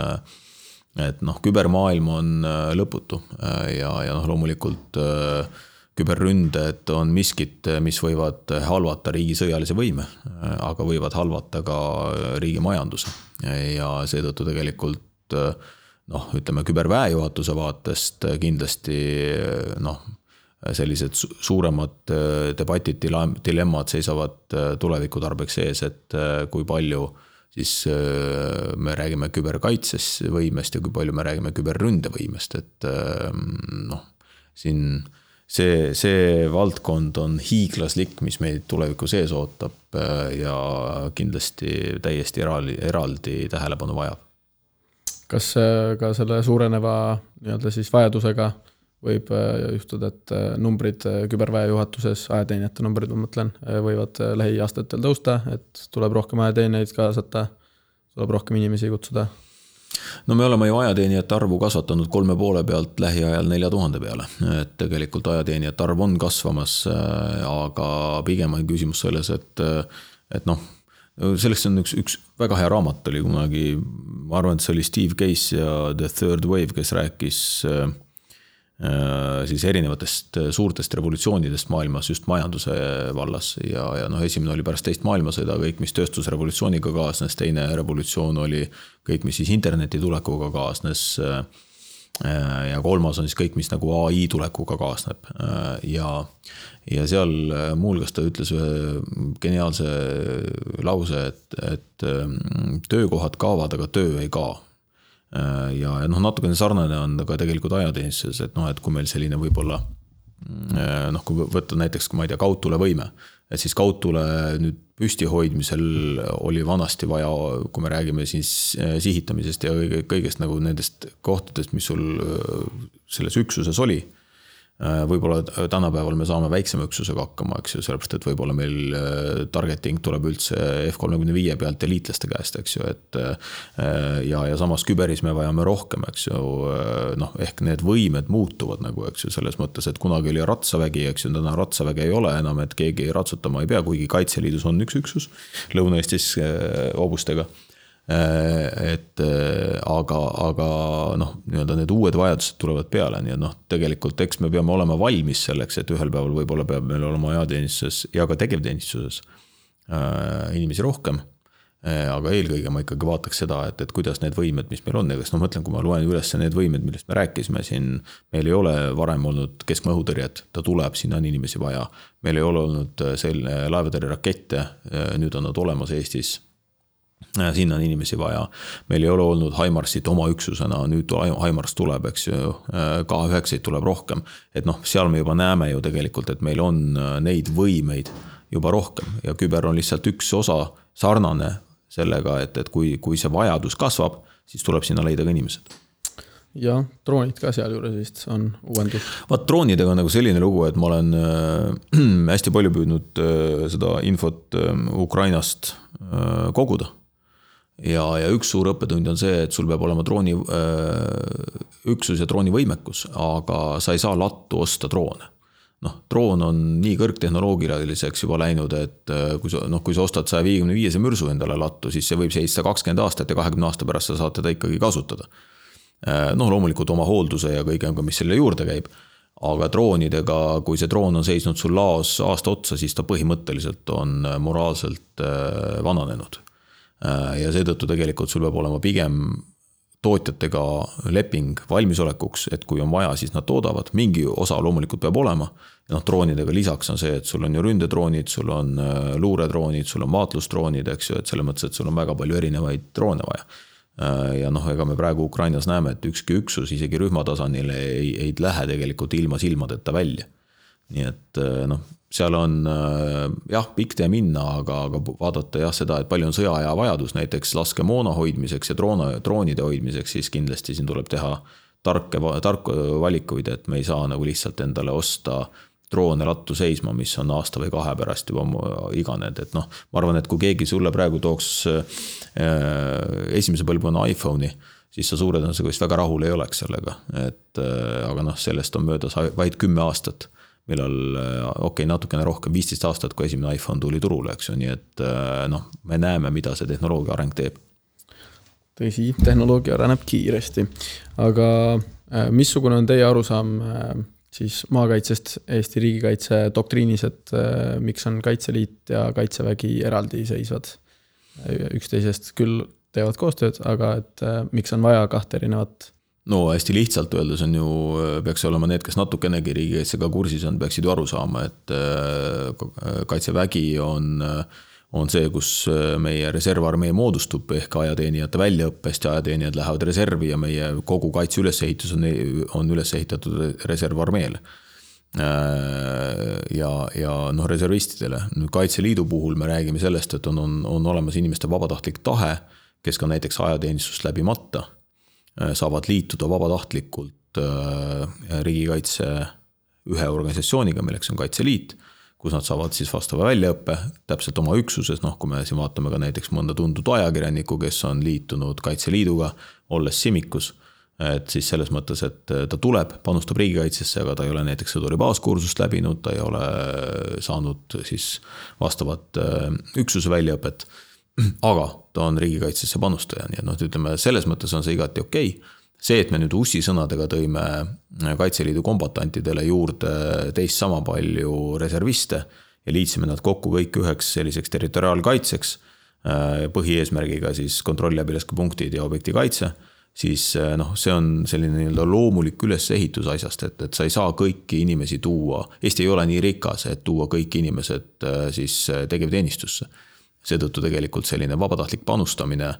et noh, kübermaailm on lõputu ja, ja noh, loomulikult küberründed on miskit, mis võivad halvata riigi sõjalise võime, aga võivad halvata ka riigi majanduse ja seetõttu tegelikult noh, ütleme küberväejuhatuse vaatest kindlasti noh, sellised suuremad äh, debatid, dilemmad seisavad äh, tuleviku tarbeks ees, et äh, kui palju siis me räägime küberkaitses võimest ja kui palju me räägime küberründevõimest, et noh, siin see, see valdkond on hiiglaslik, mis meid tulevikus ees ootab ja kindlasti täiesti eraldi, eraldi tähelepanu vajab. Kas äh, ka selle suureneva nii-öelda siis vajadusega võib äh, juhtuda, et äh, numbrid küberväe juhatuses, ajateenijate numbrid, ma mõtlen, võivad lähiaastatel tõusta, et tuleb rohkem ajateenijaid kaasata, tuleb rohkem inimesi kutsuda? no me oleme ju ajateenijate arvu kasvatanud kolme poole pealt lähiajal nelja tuhande peale, et tegelikult ajateenijate arv on kasvamas, aga pigem on küsimus selles, et, et noh sellest on üks, üks väga hea raamat oli kunagi, ma arvan, et see oli Steve Case ja The Third Wave, kes rääkis äh, siis erinevatest suurtest revolutsioonidest maailmas just majanduse vallas ja, ja noh, esimene oli pärast teist maailmasõda kõik, mis tööstusrevolutsiooniga kaasnes, teine revolutsioon oli kõik, mis siis interneti tulekuga kaasnes Äh, ja kolmas on siis kõik, mis nagu ai tulekuga kaasneb äh, ja, ja seal äh, muuhulgas ta ütles ühe geniaalse lause, et, et töökohad kaovad, aga töö ei kao. Ja, ja noh, natukene sarnane on ka tegelikult ajateenistuses, et noh, et kui meil selline võib-olla noh, kui võtta näiteks, ma ei tea, kaudtulevõime et siis kaudtule nüüd püsti hoidmisel oli vanasti vaja, kui me räägime siis äh, sihitamisest ja kõigest nagu nendest kohtadest, mis sul äh, selles üksuses oli. Äh, võib-olla tänapäeval me saame väiksema üksusega hakkama, eks ju, sellepärast et võib-olla meil äh, targeting tuleb üldse F-kolmekümne viie pealt ja liitlaste käest, eks ju, et. Äh, ja, ja samas küberis me vajame rohkem, eks ju, noh, ehk need võimed muutuvad nagu, eks ju, selles mõttes, et kunagi oli ratsavägi, eks ju, täna ratsaväge ei ole enam, et keegi ratsutama ei pea, kuigi Kaitseliidus on üks üksus Lõuna-Eestis hobustega Äh, et äh, aga, aga noh, nii-öelda need uued vajadused tulevad peale, nii et noh, tegelikult eks me peame olema valmis selleks, et ühel päeval võib-olla peab meil olema ajateenistuses ja ka tegevteenistuses äh, inimesi rohkem aga eelkõige ma ikkagi vaataks seda, et, et kuidas need võimed, mis meil on, ega noh, ma mõtlen, kui ma loen üles need võimed, millest me rääkisime siin. meil ei ole varem olnud keskmaa õhutõrjet, ta tuleb, sinna on inimesi vaja. meil ei ole olnud selline laevatõrjerakette, nüüd on nad olemas Eestis Äh, sinna on inimesi vaja. meil ei ole olnud Himarsit oma üksusena, nüüd Himars tuleb, eks ju, äh, K9-id tuleb rohkem. et noh, seal me juba näeme ju tegelikult, et meil on äh, neid võimeid juba rohkem ja küber on lihtsalt üks osa sarnane sellega, et, et kui, kui see vajadus kasvab, siis tuleb sinna leida ka inimesed jah, droonid ka sealjuures vist on uuendus. vaat droonidega on nagu selline lugu, et ma olen äh, hästi palju püüdnud äh, seda infot äh, Ukrainast äh, koguda ja, ja üks suur õppetund on see, et sul peab olema drooni äh, üksus ja droonivõimekus, aga sa ei saa lattu osta droone. noh, droon on nii kõrgtehnoloogiliseks juba läinud, et äh, kui sa noh, kui sa ostad saja viiekümne viiese mürsu endale lattu, siis see võib seista kakskümmend aastat ja kahekümne aasta pärast sa saad teda ikkagi kasutada. Äh, noh, loomulikult oma hoolduse ja kõigega, mis selle juurde käib aga droonidega, kui see droon on seisnud sul laos aasta otsa, siis ta põhimõtteliselt on moraalselt vananenud Äh, ja seetõttu tegelikult sul peab olema pigem tootjatega leping valmisolekuks, et kui on vaja, siis nad toodavad, mingi osa loomulikult peab olema. noh, droonidega lisaks on see, et sul on ju ründedroonid, sul on äh, luuredroonid, sul on maatlusdroonid, eks ju, et selles mõttes, et sul on väga palju erinevaid droone vaja. Äh, ja noh, ega me praegu Ukrainas näeme, et ükski üksus isegi rühma tasandil ei, ei lähe tegelikult ilma silmadeta välja. Nii et noh, seal on äh, jah, pikk tee minna, aga, aga vaadata jah seda, et palju on sõjaaja vajadus näiteks laskemoona hoidmiseks ja droone, droonide hoidmiseks, siis kindlasti siin tuleb teha tarke, tarku valikuid, et me ei saa nagu lihtsalt endale osta droone lattu seisma, mis on aasta või kahe pärast juba iganenud, et noh, ma arvan, et kui keegi sulle praegu tooks esimese põlvkonna iPhone'i, siis sa suure tõenäosusega vist väga rahul ei oleks sellega, et aga noh, sellest on möödas vaid kümme aastat millal äh, okei okay,, natukene rohkem, viisteist aastat, kui esimene iPhone tuli turule, eks ju, nii et äh, noh, me näeme, mida see tehnoloogia areng teeb. tõsi, tehnoloogia areneb kiiresti, aga äh, missugune on teie arusaam siis maakaitsest Eesti riigikaitse doktriinis, et miks on Kaitseliit ja Kaitsevägi eraldiseisvad üksteisest, küll teevad koostööd, aga et miks on vaja kahte erinevat no hästi lihtsalt öeldes on ju, peaks olema need, kes natukenegi riigikaitsega kursis on, peaksid ju aru saama, et äh, kaitsevägi on, on see, kus meie reservarmee moodustub ehk ajateenijate väljaõppest ja ajateenijad lähevad reservi ja meie kogu kaitse ülesehitus on, on üles ehitatud reservarmeele äh, ja, ja noh, reservistidele. nüüd Kaitseliidu puhul me räägime sellest, et on, on, on olemas inimeste vabatahtlik tahe, kes ka näiteks ajateenistust läbimata Äh, saavad liituda vabatahtlikult äh, riigikaitse ühe organisatsiooniga, milleks on Kaitseliit, kus nad saavad siis vastava väljaõppe täpselt oma üksuses, noh, kui me siin vaatame ka näiteks mõnda tuntud ajakirjanikku, kes on liitunud Kaitseliiduga, olles Simikus et siis selles mõttes, et ta tuleb, panustab riigikaitsesse, aga ta ei ole näiteks sõduri baaskursust läbinud, ta ei ole saanud siis vastavat äh, üksuse väljaõpet aga ta on riigikaitsesse panustaja, nii et noh, ütleme selles mõttes on see igati okei okay. see, et me nüüd ussi sõnadega tõime Kaitseliidu kombatantidele juurde teist sama palju reserviste ja liitsime nad kokku kõik üheks selliseks territoriaalkaitseks, äh, põhieesmärgiga siis kontrollläbilaskepunktid ja objekti kaitse siis äh, noh, see on selline nii-öelda loomulik ülesehitus asjast, et, et sa ei saa kõiki inimesi tuua, Eesti ei ole nii rikas, et tuua kõik inimesed äh, siis tegevteenistusse seetõttu tegelikult selline vabatahtlik panustamine,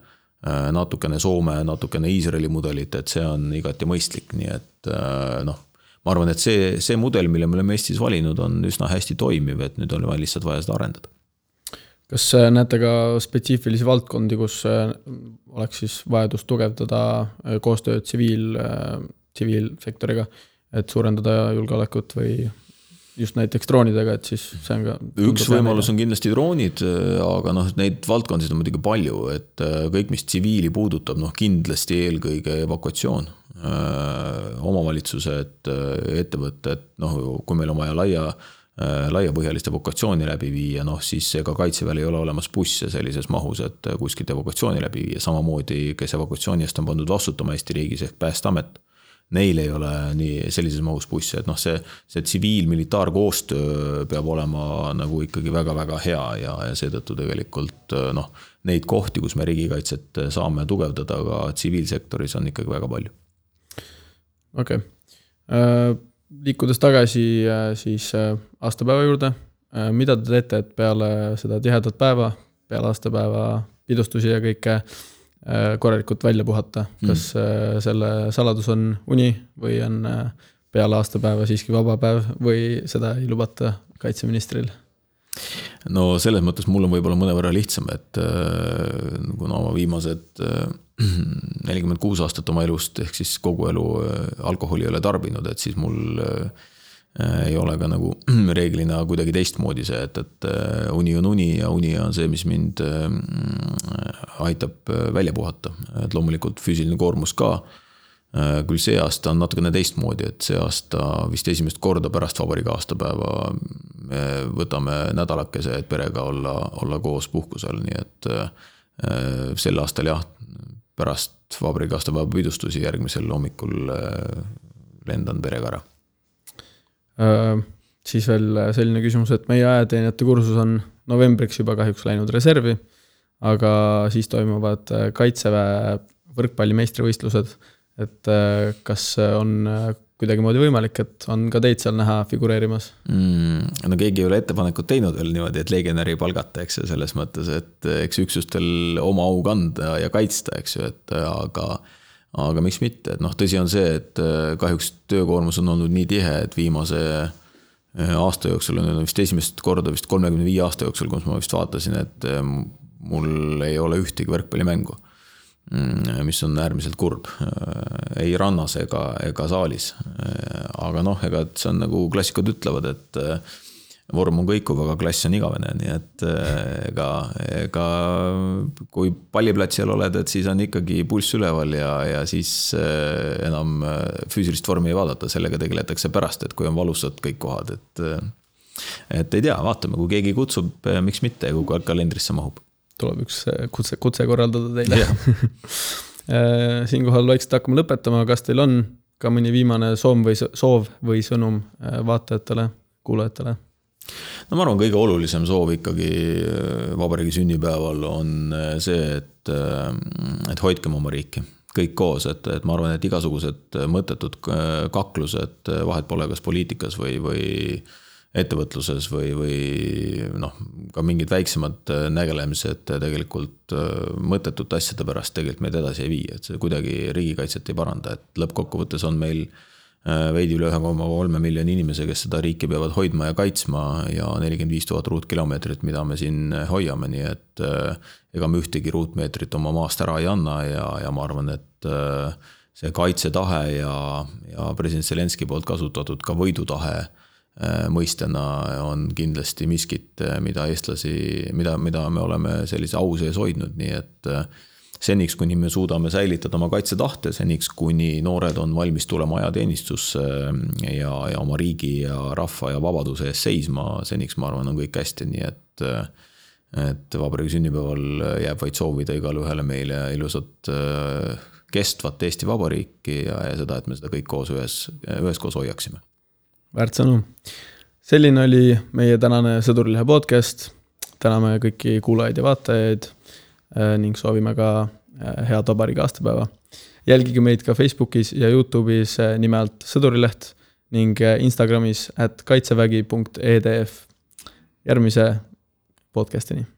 äh, natukene Soome, natukene Iisraeli mudelit, et see on igati mõistlik, nii et äh, noh. ma arvan, et see, see mudel, mille me oleme Eestis valinud, on üsna hästi toimiv, et nüüd on lihtsalt vaja seda arendada. kas äh, näete ka spetsiifilisi valdkondi, kus oleks siis vajadus tugevdada koostööd tsiviil, tsiviilsektoriga? et suurendada julgeolekut või just näiteks droonidega, et siis see on ka. üks võimalus on kindlasti droonid, aga noh, neid valdkondasid on muidugi palju, et äh, kõik, mis tsiviili puudutab, noh kindlasti eelkõige evakuatsioon. Äh, omavalitsused, äh, ettevõtted, noh, kui meil on vaja laia laiapõhjalist evakuatsiooni läbi viia, noh siis ega kaitseväel ei ole olemas busse sellises mahus, et kuskilt evakuatsiooni läbi viia, samamoodi, kes evakuatsiooni eest on pandud vastutama Eesti riigis ehk Päästeamet neil ei ole nii sellises mahus busse, et noh, see, see tsiviil-militaarkoostöö peab olema nagu ikkagi väga-väga hea ja, ja seetõttu tegelikult noh, neid kohti, kus me riigikaitset saame tugevdada ka tsiviilsektoris, on ikkagi väga palju. okei okay., äh, liikudes tagasi äh, siis äh, aastapäeva juurde, mida te teete, et peale seda tihedat päeva, peale aastapäeva pidustusi ja kõike Äh, korralikult välja puhata, kas mm. selle saladus on uni või on äh, peale aastapäeva siiski vaba päev või seda ei lubata kaitseministril? no selles mõttes mul on võib-olla mõnevõrra lihtsam, et kuna ma viimased nelikümmend kuus aastat oma elust ehk siis kogu elu alkoholi ei ole tarbinud, et siis mul Äh, ei ole ka nagu reeglina kuidagi teistmoodi see, et, et äh, uni on uni ja uni on see, mis mind äh, aitab välja puhata. et loomulikult füüsiline koormus ka. küll see aasta on natukene teistmoodi, et see aasta vist esimest korda pärast vabariigi aastapäeva me võtame nädalakese, et perega olla, olla koos puhkusel, nii et sel aastal jah, pärast vabariigi aastapäeva pidustusi järgmisel hommikul lendan perega ära Äh, siis veel selline küsimus, et meie ajateenijate kursus on novembriks juba kahjuks läinud reservi, aga siis toimuvad äh, kaitseväe võrkpalli meistrivõistlused. et äh, kas on kuidagimoodi võimalik, et on ka teid seal näha figureerimas mm,? no keegi ei ole ettepanekut teinud veel niimoodi, et legionäri palgata, eks ju, selles mõttes, et eks üksustel oma au kanda ja kaitsta, eks ju, et aga aga miks mitte, et noh, tõsi on see, et äh, kahjuks töökoormus on olnud nii tihe, et viimase äh, aasta jooksul on vist esimest korda vist kolmekümne viie aasta jooksul, kus ma vist vaatasin, et äh, mul ei ole ühtegi võrkpallimängu. Mm, mis on äärmiselt kurb, ei rannas ega, ega saalis. aga noh, ega see on nagu klassikud ütlevad, et vorm on kõikuv, aga klass on igavene, nii et eh, ega, ega kui palliplatsil oled, et siis on ikkagi pulss üleval ja, ja siis eh, enam eh, füüsilist vormi ei vaadata, sellega tegeletakse pärast, et kui on valusad kõik kohad, et. et ei tea, vaatame, kui keegi kutsub, miks mitte, kui kalendrisse mahub. tuleb üks kutse, kutse korraldada teile siinkohal vaikselt hakkame lõpetama, kas teil on ka mõni viimane soov või soov või sõnum vaatajatele, kuulajatele? No ma arvan, kõige olulisem soov ikkagi äh, vabariigi sünnipäeval on äh, see, et, äh, et hoidkem oma riiki kõik koos, et, et ma arvan, et igasugused mõttetud kaklused, vahet pole, kas poliitikas või, või ettevõtluses või, või noh, ka mingid väiksemad nägelemised tegelikult mõttetute asjade pärast tegelikult meid edasi ei vii, et see kuidagi riigikaitset ei paranda, et lõppkokkuvõttes on meil Äh, veidi üle ühe koma kolme miljoni inimese, kes seda riiki peavad hoidma ja kaitsma ja nelikümmend viis tuhat ruutkilomeetrit, mida me siin hoiame, nii et äh, ega me ühtegi ruutmeetrit oma maast ära ei anna ja, ja ma arvan, et äh, see kaitsetahe ja, ja president Zelenskõi poolt kasutatud ka võidutahe mõistena on kindlasti miskit, mida eestlasi, mida, mida me oleme sellise au sees hoidnud, nii et seniks, kuni me suudame säilitada oma kaitsetahte, seniks, kuni noored on valmis tulema ajateenistusse ja, ja oma riigi ja rahva ja vabaduse eest seisma, seniks ma arvan, on kõik hästi, nii et et vabariigi sünnipäeval jääb vaid soovida igale ühele meile ilusat kestvat Eesti Vabariiki ja, ja seda, et me seda kõik koos ühes, üheskoos hoiaksime. väärt sõnum. selline oli meie tänane Sõdurilehe podcast. täname kõiki kuulajaid ja vaatajaid ning soovime ka äh, head vabariigi aastapäeva. jälgige meid ka Facebookis ja Youtube'is äh, nime alt Sõdurileht ning Instagramis at kaitsevägi.edf. järgmise podcast'ini